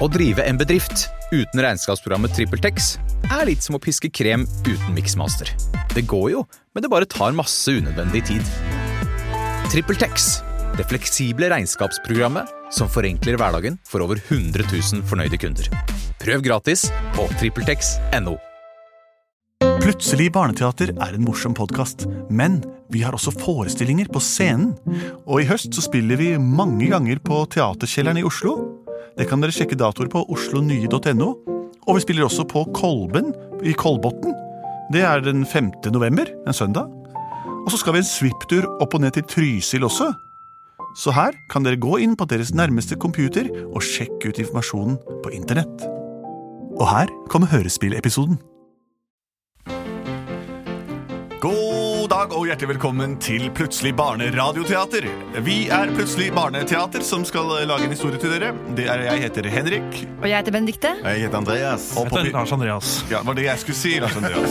Å drive en bedrift uten regnskapsprogrammet TrippelTex er litt som å piske krem uten miksmaster. Det går jo, men det bare tar masse unødvendig tid. TrippelTex, det fleksible regnskapsprogrammet som forenkler hverdagen for over 100 000 fornøyde kunder. Prøv gratis på TrippelTex.no. Plutselig barneteater er en morsom podkast, men vi har også forestillinger på scenen. Og i høst så spiller vi mange ganger på Teaterkjelleren i Oslo. Det kan dere sjekke datoer på oslonye.no. Og vi spiller også på Kolben i Kolbotn. Det er den 5. november, en søndag. Og så skal vi en svipptur opp og ned til Trysil også. Så her kan dere gå inn på deres nærmeste computer og sjekke ut informasjonen på internett. Og her kommer hørespillepisoden. God dag og hjertelig velkommen til Plutselig barneradioteater. Vi er Plutselig barneteater som skal lage en historie til dere. Det er Jeg heter Henrik. Og jeg heter Benedikte. Jeg heter Andreas. Og på, Heter Lars Andreas. ja, var det jeg skulle si, Lars Andreas.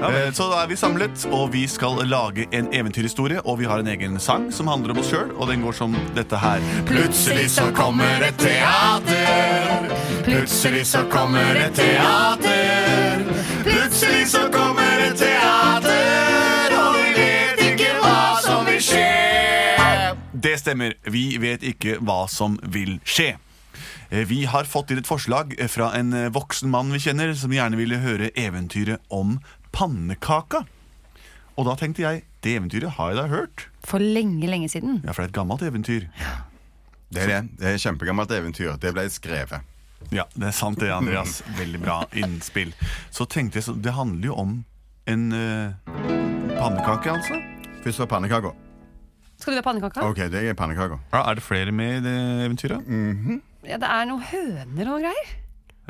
ja, Så da er vi samlet, og vi skal lage en eventyrhistorie. Og vi har en egen sang som handler om oss sjøl, og den går som dette her. Plutselig så kommer et teater. Plutselig så kommer et teater. Plutselig så kommer Det stemmer. Vi vet ikke hva som vil skje. Eh, Vi har fått inn et forslag fra en eh, voksen mann vi kjenner, som gjerne ville høre eventyret om pannekaka. Og da tenkte jeg, det eventyret har jeg da hørt. For lenge, lenge siden. Ja, for det er et gammelt eventyr. Det er det. Det er et kjempegammelt eventyr. Det ble skrevet. Ja, det er sant det, Andreas. Veldig bra innspill. Så tenkte jeg, så det handler jo om en uh, pannekake, altså. Først var pannekaka. Skal du ha pannekaka? Ok, det er pannekaka. Ja, er det flere med i det eventyret? Ja, det er noen høner og greier.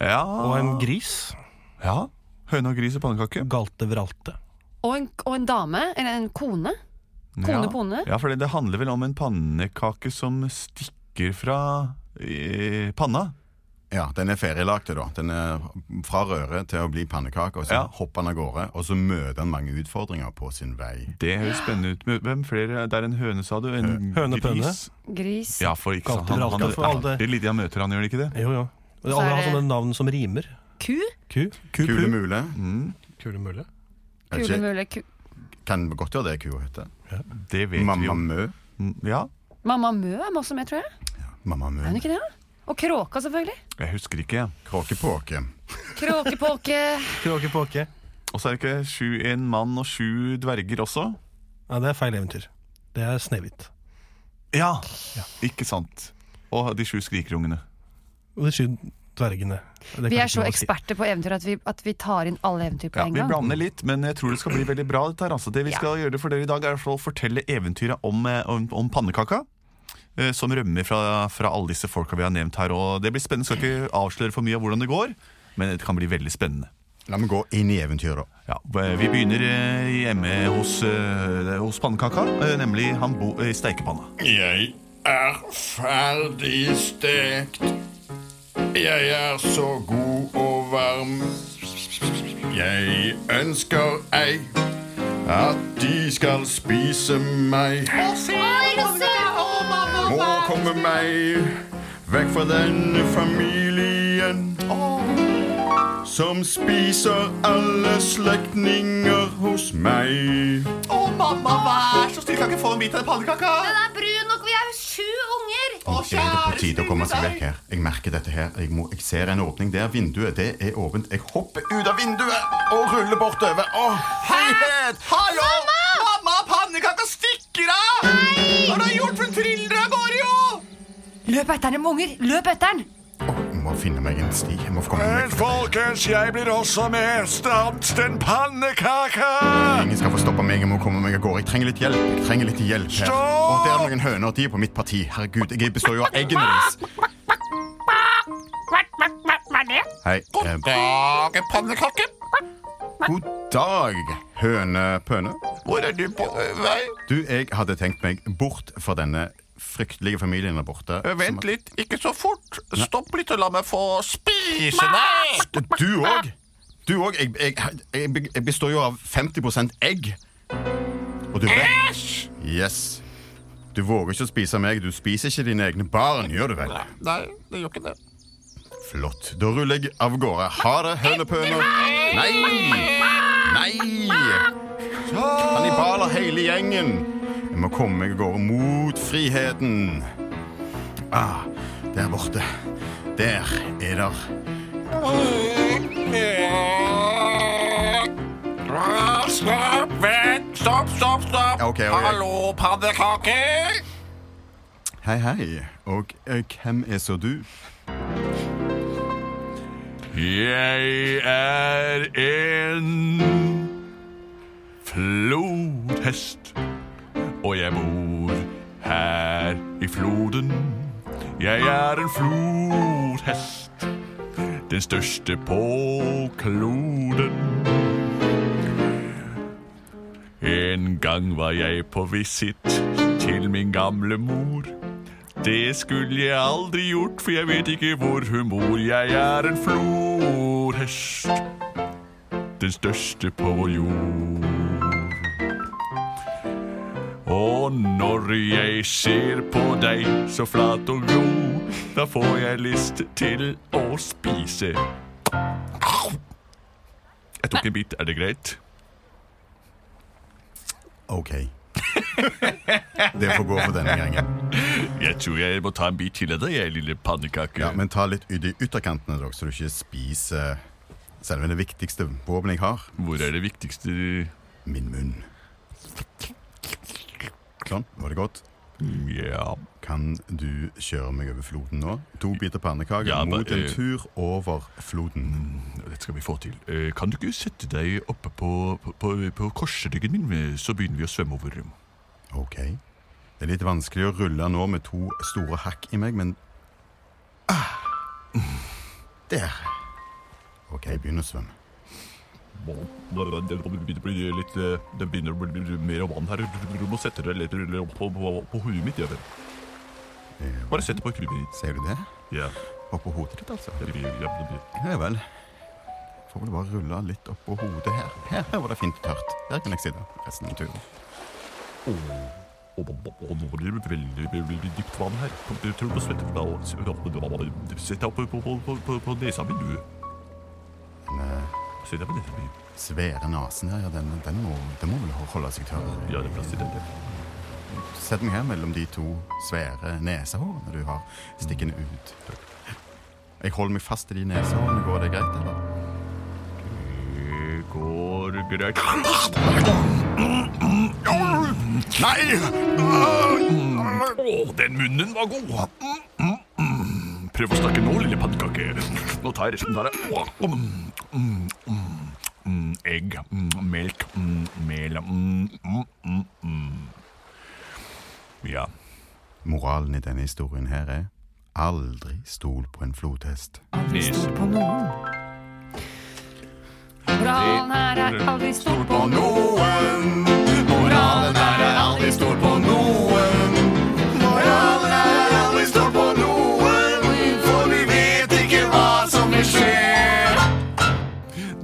Ja. Og en gris. ja. Høne og gris og pannekake. Galte vralte. Og en, og en dame. Eller en kone. Kone, ja. pone. Ja, for det, det handler vel om en pannekake som stikker fra eh, panna. Ja, Den er ferielagt da. Den er fra røre til å bli pannekake. Og så Ja. hopper han av gårde, og så møter han mange utfordringer på sin vei. Det høres spennende ut. Hvem flere? Det er en høne, sa du? En Høne, pønne. gris? Gris. Ja, for ikke sant. Han, Han, han, det er lite han møter, han gjør det ikke det? Jo, jo. Og Så alle har det- sånne navn som rimer. Ku. Ku. Kule mule. Mm, Kule mulig. Er Kule mule. Ku. Kan godt gjøre det kua heter. det vet vi Mamma jo. Mø. Mm, Ja, Mamma Mø er masse med, tror jeg. Mamma Mø. Er hun ikke det? Og kråka, selvfølgelig. jeg husker ikke. jeg. Kråkepåke. Kråkepåke. Kråkepåke. Og så er det ikke sju, en mann og sju dverger også? Ja, det er feil eventyr. Det er Snehvit. Ja, ikke sant. Og de sju skrikerungene. Og de sju dvergene. Det Vi er så eksperter på eventyr at vi, at vi tar inn alle eventyr på Ja, en vi blander litt, men jeg tror det skal bli veldig bra. dette her altså. Det vi Ja. skal gjøre for dere i dag, er å fortelle eventyret om, eh, om, om pannekaka. Eh, Som rømmer fra, fra alle disse folka vi har nevnt her. Og Det blir spennende. Skal ikke avsløre for mye av hvordan det går, men det kan bli veldig spennende. La meg gå inn i eventyret, da. Ja, Vi begynner eh, hjemme hos, eh, hos pannekaka, nemlig han bo i steikepanna. Jeg er ferdig stekt. Jeg er så god og varm. Jeg ønsker ei at de skal spise meg. Må komme meg vekk fra denne familien. Som spiser alle slektninger hos meg. Å, mamma, vær så snill, kan ikke få en bit av den pannekaka? Den er brun nok, vi er sju unger! Nå kjære, det på tide å komme seg vekk her. Jeg merker dette her. Jeg, må, jeg ser en åpning der. Vinduet det er åpent. Jeg hopper ut av vinduet og ruller bortover. Å, heihet! Hallo! Løp etter den, unger! Løp etter den! Jeg må finne meg en sti. Jeg må få komme meg Men folkens, jeg blir også med. Stans den pannekaka! Ingen skal få stoppe meg. Jeg må komme meg av gårde. Jeg trenger litt hjelp. Jeg trenger litt hjelp her. Stopp! Og det er noen høner. De er på mitt parti. Herregud, jeg består jo av eggene deres. Hei. Eh, Dag, pannekake. god dag, hønepøne. Hvor er du på vei? Du, jeg hadde tenkt meg bort fra denne fryktelige familien der borte. Vent litt, ikke så fort. Stopp litt og la meg få spise deg. Du òg. Du òg. Jeg, jeg, jeg, jeg består jo av 50 egg. Og du vet Æsj! Yes. Du våger ikke å spise meg. Du spiser ikke dine egne barn, gjør du vel? Nei, det gjør ikke det. Flott. Da ruller jeg av gårde. Ha det, hønepøner. Nei! Nei! Kannibaler hele gjengen. Jeg må komme meg av gårde mot friheten. Ah, der borte. Der er der Stopp, vent, stopp, stopp, stopp. Okay, okay. Hallo, pannekake. Hei, hei. Og eh, hvem er så du? Jeg er en flodhest, og jeg bor her i floden. Jeg er en flodhest, den største på kloden. En gang var jeg på visitt til min gamle mor. Det skulle jeg aldri gjort, for jeg vet ikke hvor hun bor. Jeg er en flodhest, den største på vår jord. Og når jeg ser på deg så flat og god, da får jeg lyst til å spise. Jeg tok en bit, er det greit? OK. Det får gå for denne gangen. Jeg tror jeg må ta en bit til av deg, jeg lille pannekake. Ja, Men ta litt ut i ytterkantene, dere, så du ikke spiser selve det viktigste våpenet jeg har. Hvor er det viktigste Min munn. Sånn, var det godt? Ja Kan du kjøre meg over floden nå? To biter pannekaker Ja, mot en eh, tur over floden. Dette skal vi få til. Eh, Kan du ikke sette deg oppe på, på, på, på korsryggen min, eh, så begynner vi å svømme over. OK. Det er litt vanskelig å rulle nå med to store hakk i meg, men ah. Der. OK, begynn å svømme. Det begynner å bli litt eh, Det begynner å bli mer vann her. Du må sette deg litt på, på, på hodet mitt. Jeg Eh, Bare sett det på huet mitt. Ser du det? Ja. Oppå hodet ditt, altså? Det blir- ja, det blir- vel. Får vel bare rulle litt oppå hodet her. Her, var det fint og tørt. Her kan jeg sitte resten av turen. Og nå blir det veldig, veldig, dypt vann her. Jeg tror du må svette deg. Sett deg opp på, på, på, på, på nesa mi, du. Den deg på nesa mi. svære nesen her, ja, den, den, må, den må vel holde seg tørr. Ja, det er plass til den. Sett meg her mellom de to svære nesehårene du har stikkende ut. Jeg holder meg fast i de nesehårene. Går det greit, eller? Det går greit. Nei! Å, den munnen var god. Prøv å snakke nå, lille pannekake. Nå tar jeg resten der. Å, mm. Egg, melk, mel. Ja. Moralen i denne historien her er aldri stol på en flodhest. Aldri stol på noen. Moralen her er aldri stol på noen.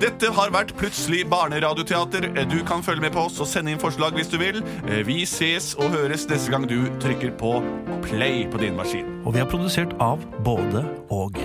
Dette har vært Plutselig barneradioteater. Du kan følge med på oss og sende inn forslag hvis du vil. Vi ses og høres neste gang du trykker på play på din maskin. Og vi er produsert av både og.